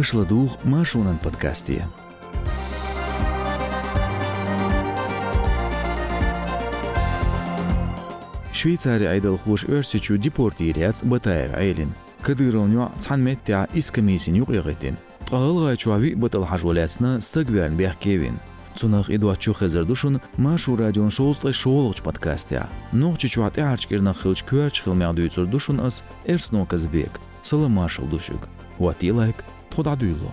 Ышладух Машунан подкасте. Швейцария айдал хуш өрсичу депортириац батаев айлин. Кадыровню цан меття искамисин юqyagыtin. Тагылга чуави батал хажуляцна стагверн бяхкевин. Цунах идуачу хезердушун машу радион шоустай шоолгч подкастя. Нохчи чуат ярчкирна хылч кюарч хылмядуйцур душун ас эрсно казбек. Саламашыл душук. Ватилайк 托达对罗。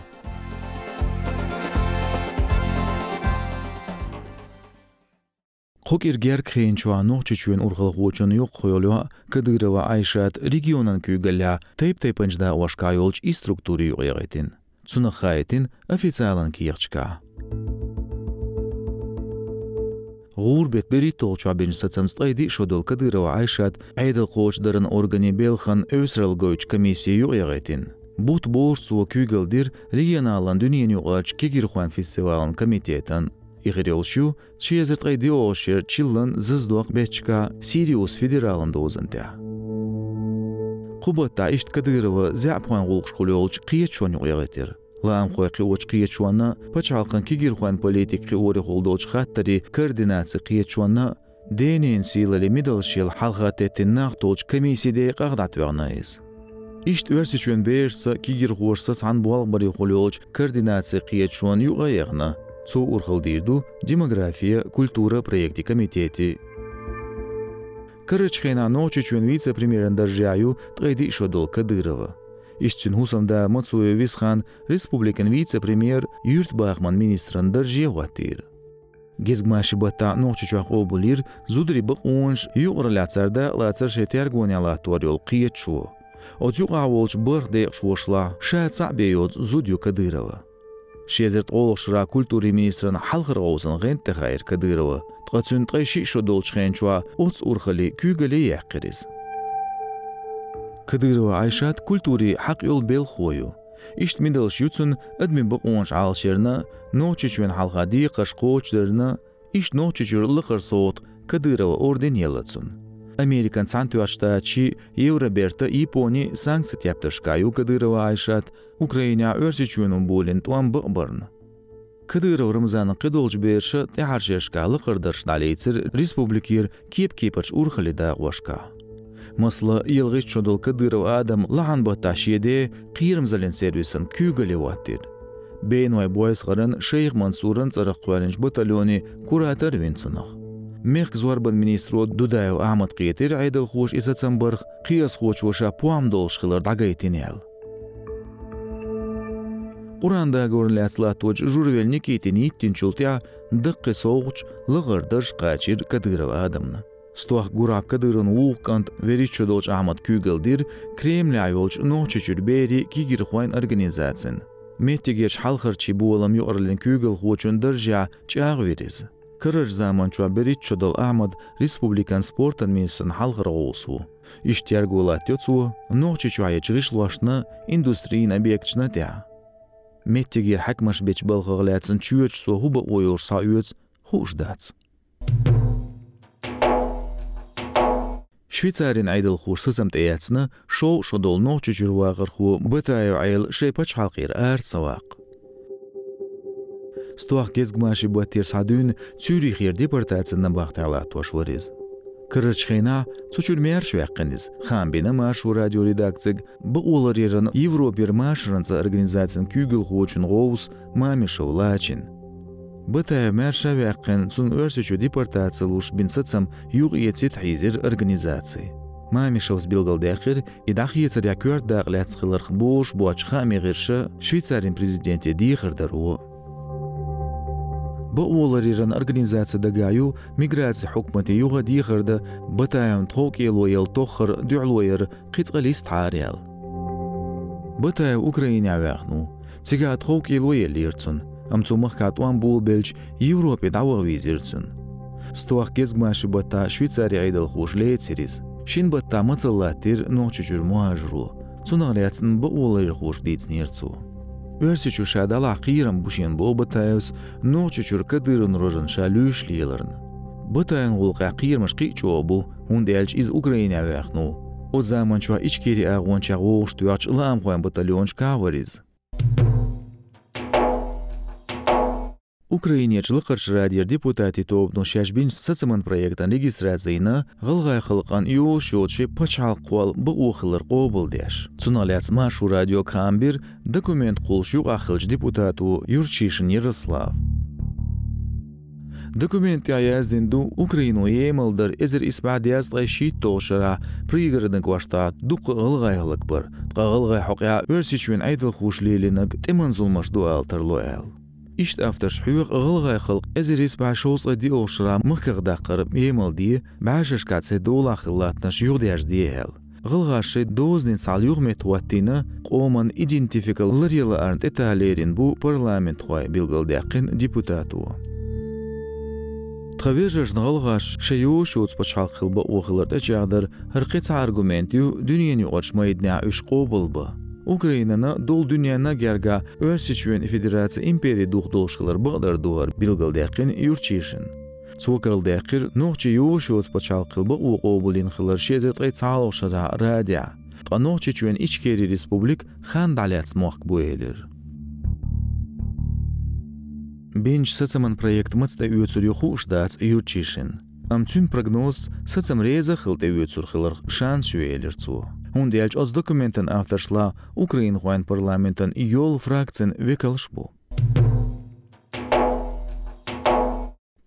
Хокер гер кхенчуано чечуен ургылык учун юк коюлуа Кыдырова Айшат регионан күйгөлля тейп тейпенжда вашка юлч и структури уйгайтин. Цунахайтин официалан киерчка. Гурбет бери толчу абенса ценстайды шодол Кыдырова Айшат айдыл коочдарын органи белхан комиссия комиссию уйгайтин комиссия югайтин. Бут борсуа күйгелдир регионалан дүниен югач кегирхуан фестивалын комитетан Игорелшу, чиезерт гайдиошер чиллан зыздуак бечка Сириус федералын дозынтя. Кубатта ишт Кадырова зяпхуан гулгшкулёлч киечуан югягетер. Лаам хой киоч киечуанна пачалкан кигирхуан политик киори холдоч хаттари координация киечуанна денен силали мидалшил халгатеттин нахтолч комиссиде кагдат вягнайыз. Ишт өрсичуен берса кигир сан буал бари холёлч координация киечуан югаягна. Цу урхалдирду демография, культура проекти комитети. Кырычхена ночи чун вице-премьерен Дажяю тгайди шодол Кадырова. Ишцин хусамда Мацуя Висхан республикан вице-премьер Юрт Бахман министран Дажье ватир. Гезгмаши бата ночи чуах обулир зудри бақунш юғыр ляцарда лацар шетер гоняла туарёл қиетшу. Отюқ Оцюгаволч бұрдек шуашла, ца сәбейоц зудю Кадырова. Шезерт олықшыра культури министрын халқыр ғауызын ғентті ғайыр Кадырова, тғацүн тғайши шодолч чуа оц урхали күйгілі яққырыз. Кадырова айшат культури хақ ел бел хою. Ишт мидылш юцын әдмі бұқуынш алшерні, ночечвен халғади қашқочлерні, ишт ночечур лықыр соот Кадырова орден елацын. Американ чи Евроберта Япони санкция тяптышкаю Кадырова айшат Украиня өрсичуенун болин туан бықбырн. Кадыров Рамзан қидолж берші тяхаршешка лықырдырш налейцер республикир кеп кепірч урхалида вашка. Мыслы елғыш чудыл Кадыров адам лаған баташеде қиырымзален сервисін күйгілі ваттир. Бейнуай бойсғырын Шейх Мансурын царық қуалінш батальони куратор мех зуар министру министро дудаев аҳмад қиятир айдил хуш исатсанбарх қияс хучваша пуамдолшхилар дагайтинел уранда горнляцлатвач журвельникитини тинчултя дыққи соғуч лығырдыш қачир кадырова адамна Stuah gurak kadırın uğukant veriço dolç Ahmet Kügeldir, Kremli ayolç nohçe çürberi ki girxuayn organizasin. Mettigeç halxırçi bu olam yorlin Kügel huçun dırja çağ veriz. Кырыш заманчуа берит чодал Ахмад республикан спортан мисан халгыргуусу. Иштяргула тёцу нохчи чуая чыгышлуашны индустрийн объектчна тя. Меттигер хакмаш беч балгыглятсын чуёч су хуба ойор са уёц хуждац. Швейцарин айдыл хурсызам тэяцны шоу шодол нохчи журвагыр ху бытаю айыл шейпач халқир савақ стуахгез гмаши ба терсадун цюрихер депортацияны бақтала тошворез кырычхена цучурмер швяққиниз хамбина машу радиоредакцик ба олареран европер машранца организациян кюгил хуочин гоус мамишов лачин БТМР шавяққин цун өрсичу депортациялуш бинсыцам юғ ецит хизир организации. Мамишов сбилгал дәқір, идақ ецаря көрт дағләц қылырқ бош буачқа амеғірші швейцарин президенте дейқырдар بە ئۆڵەریرەن ئەرگنیزاچە دەگای و میگراچی حکومەتی یوغەدی خردە بەتایەن تۆکێڵۆیەڵ تۆخر دوعلۆیەر قیتقەلیست تاریێڵ. بەتایە ئوکرەینیاوێخن و چگا تۆکێڵۆیە لێرچون ئەم چومەخ کاتوان بۆ بێلج یورۆپی داوەوی زیرچون. ستۆخ گێزگماشی بەتا شویتساریعی شین دیت Өрсичу шадала қиырым бушен бол бытайыз, ночучур кадырын рожын шалюш лиелырын. Бытайын ғулға қиырмыш қичу обу, хунде әлч из Украина вяхну. О заман чуа ичкери ағуан чағуш туяч ылам хуан батальон шкавариз. Лыкырч радиер депутати тобну шашбин сацман проектан регистрацияна гылгай хылкан ю шотши пачал қол бу ухылыр қобыл деш. Цуналяц машу радио камбир документ қолшу ахылж депутату Юрчишин Ярослав. Документ яздин ду Украину емылдыр эзер испадияз гайшит тошара пригородный кваштат дук ылгайлык бір. Тқағылғай хоқя өрсичвен айдыл хушлилинг теман зулмаш дуал тарлуэл ишт авташҳӯиқ ғилғай хилқ эзирис баъшоуса диошра мыхкағда қириб емилди баъшишкаце дола хиллатнаш юғдиаш диел ғылғашы дознин салюғ метуаттина қоман идентификал лырила арнт әтәлерін бу парламент қой білгілдәқін депутату. Тхавежаш нгалгаш шеюшуц оғылырды жағдыр, чагдыр. Хыркец аргументю дюниени үш қобыл бұ. argumentiyu dünyeni oçmayidna üş qobolba. Ukrainana dol dünyana gerga Örsiçüven Federatsiya imperiya duh dolşqılar bağdar duvar bilgal daqin yurçişin. Цукрал дақир нухчи юшуц пачал қылбы уқобулин қылыр шезет ғай цалу шыра радия. Қа нухчи чуен ичкери республик хан даляц моқ буэлир. Бенч сацаман проект мыцта үйөцүр юху штац юрчишин. Амцүн прогноз сацам реза хылте үйөцүр қылыр шанс юэлир цу. Hun delč od dokumenten afteršla Ukrain huan parlamenten jol frakcen vekalšbu.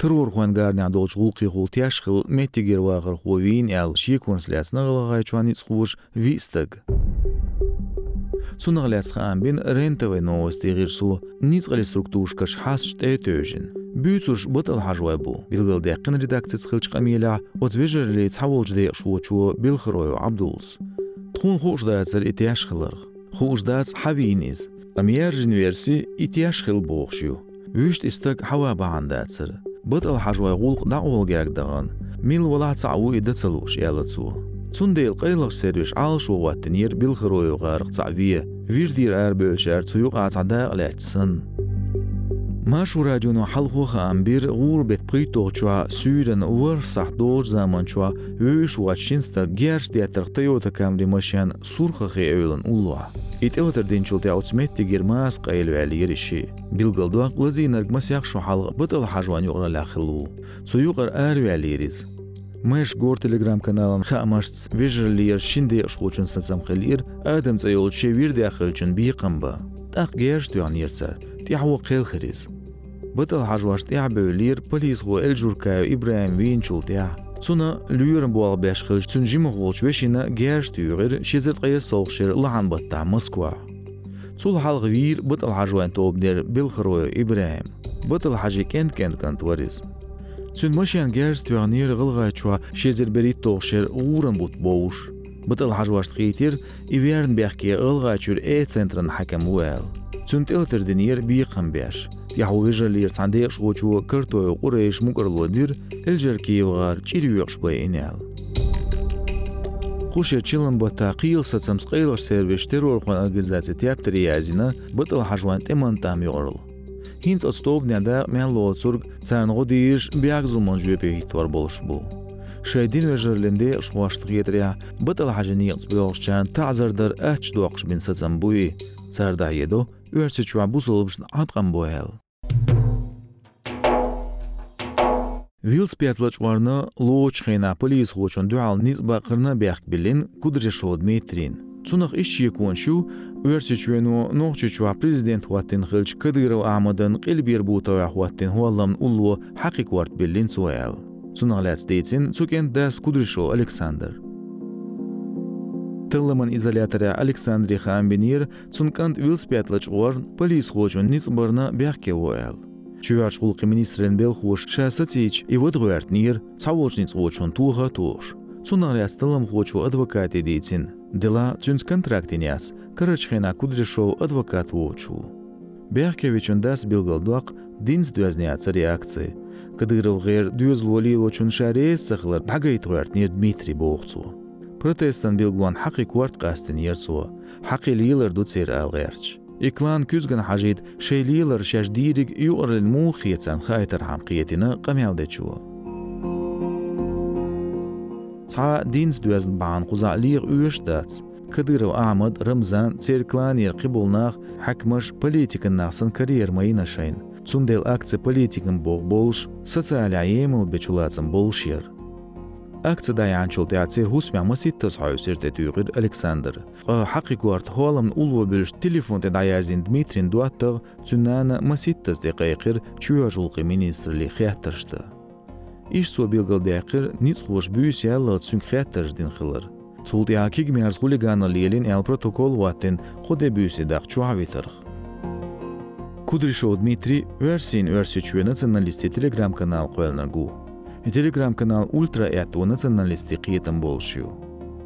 Terror huan garni adolç gulqi gul tiyashqil mettigir waqir huwin el shikonslias naglagai chuani tsqush vistag. Цунагляс хаамбин рентове новости гирсу ницгали структушкаш хас штетөжин бүүцүш бытыл хажуэбу билгылде кын редакциц хылчк амила отвежерли цаволжде шуочуо билхрою абдулс тхун хушдацер итяш хылырг хушдац хавинис амияр жинверси итяш хыл боохшу үшт истек хава баандацер бытыл хажуэ гулк да ол керекдаган мил вала цау иде цылуш ялыцу Цундел қайлық сервиш ал шуғаттынер білғыройуға рқцавие, вирдир әр бөлшәр цұйық атанда ғыләтсін. Машураҷуну ҳалхуха амбир ғурбет қитоғчуа сүйрен варсаҳ доғ заманчуа вӯшуа чинста герштия тартаёта камримашиян сурхахи эвилан уллуа итилатер денчулти ауцметти гермаас қаилуялиериши билгалдуақ лази наргмас яхшу ҳалға бытал ҳажван юғралахилу цуюқар арвиалиерис мэш гор телеграм каналын хамашц вижерлиер шинде шхучун сацамхилир адам цайолче вирде ахилчун биқамба тақ герштуян ерцар Тяху қил хириз. Бытыл хажваш тяхбеулир полис го элжуркаю Ибраим винчул тя. Цуна люйрен буал бешхил цун жимох волч вешина герш тюгер шизет Москва. Цул халғы вир бытыл хажван тобдер билхрою Ибраим. Бытыл хажи кент кент кант варизм. Цун мошян герс тюанир гылга чуа шезер берит тоғшер уурын бут боуш. Ылга чур э центрын хакам уэл. Цун тилтер денир бийқын бяш. Яхуижа лир цандеq шгочу кыртой quraysh mukırlodir eljer kiyevgar çiriyuqş bayinal. Қуше чилан бота қиыл сацам сқейлар сервиш террор хон организация театр язина бытыл хажван теман там yorul. Хинц остов няда мен лоцург царнго диш биак зумон жөпе хитвар болш бу. Шайдин вежерленде шваштық етря бытыл хажани йқсбиоқшчан тазардар ач дуақш бин сацам буи. Царда едо Chua busolbschen atram boel. Вилс пятлачварна лоч хейна полис хочон дуал низ бақырна бяхк билин кудре шод метрин. Цунах иш якун шу уерсе чуену нохче чуа президент хуаттин хилч кадыров амадан қилбир бута хуаттин хуаллам уллу хақиқ варт билин суэл. Цунах ляц дейтин цукен дас кудришо Александр. Тыллымын изоляторы Александре Хамбинир цункант вилспятлыч орн полис хочун ницбарна бяхке уэл. Чуваш хулқи министрен белхуш шасатич и выдгуэртнир цаволчниц хочун туха туш. Цунар ястылым хочу адвокат едицин. Дела цюнс контрактиняс, карачхена кудришов адвокат вочу. Бяхкевичун дас билгалдуак динс дуязняца реакции. Кадыров гэр дюзлуали лочун шарес сахлар дагайтгуэртнир Дмитрий Бохцу. Protestan bilguan haqi kwart qastin yersua, haqi liler du tsir al күзгін Iklan шей hajid şey liler şajdirig yu arlin mu khiyetsan khaytar hamqiyetini qamyalde chua. Ca dins duazn baan quza liğ uyush dats. Kadirov Ahmad Ramzan Церклан ерқибулнақ хакмыш политикін нақсын карьер майына шайын. Цундел акция политикін боқ болш, социал аемыл ер. социаля емел бечулацам болшер. Акция даянчул театр хусмя маситтас хайсер тетюгир Александр. حقيقة هولم أولو بلش تليفون تدعيازين دميترين دواتر تنانا مسيتس دقيقر تشويجول министр ли خياترشتا. إيش سو بيلغل دقيقر نيتس خوش بيوس يالا تسون خياترش دين خلر. Цулти акиг мерз хулигана лиелин эл протокол ваттен худе бюси дах чуавитарх. Кудришо Дмитрий версин версичуе националисти телеграм-канал қойлнагу. Телеграм-канал ультра эту националисти қиетам болшиу.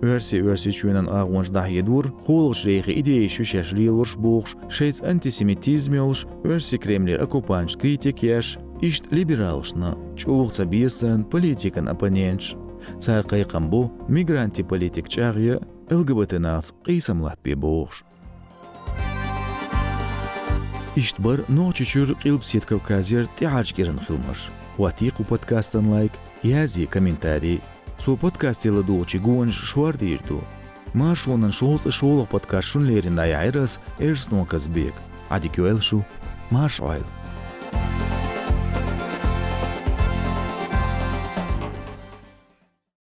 Верси версичуенан агонж дах едур, хулш рейхи идеи шушеш лилурш бухш, шейц антисемитизмелш, верси кремлер оккупанш критик яш, ишт либералшна, чулухца биясан политикан оппонентш, цар қайқам бу мигранти политик чағия ЛГБТ нац қисамлат бе боғш. Ишт бар ночи чур қилбсет кавказер тяж герен хилмаш. Ватиқу подкастан лайк, язи комментарий. Су подкаст ела дуучи гуанж швар дирду. Маш вонан шоус шоулах подкаст шун лерин дай айрас эрс нокас бек. Ади кюэлшу, маш ойл.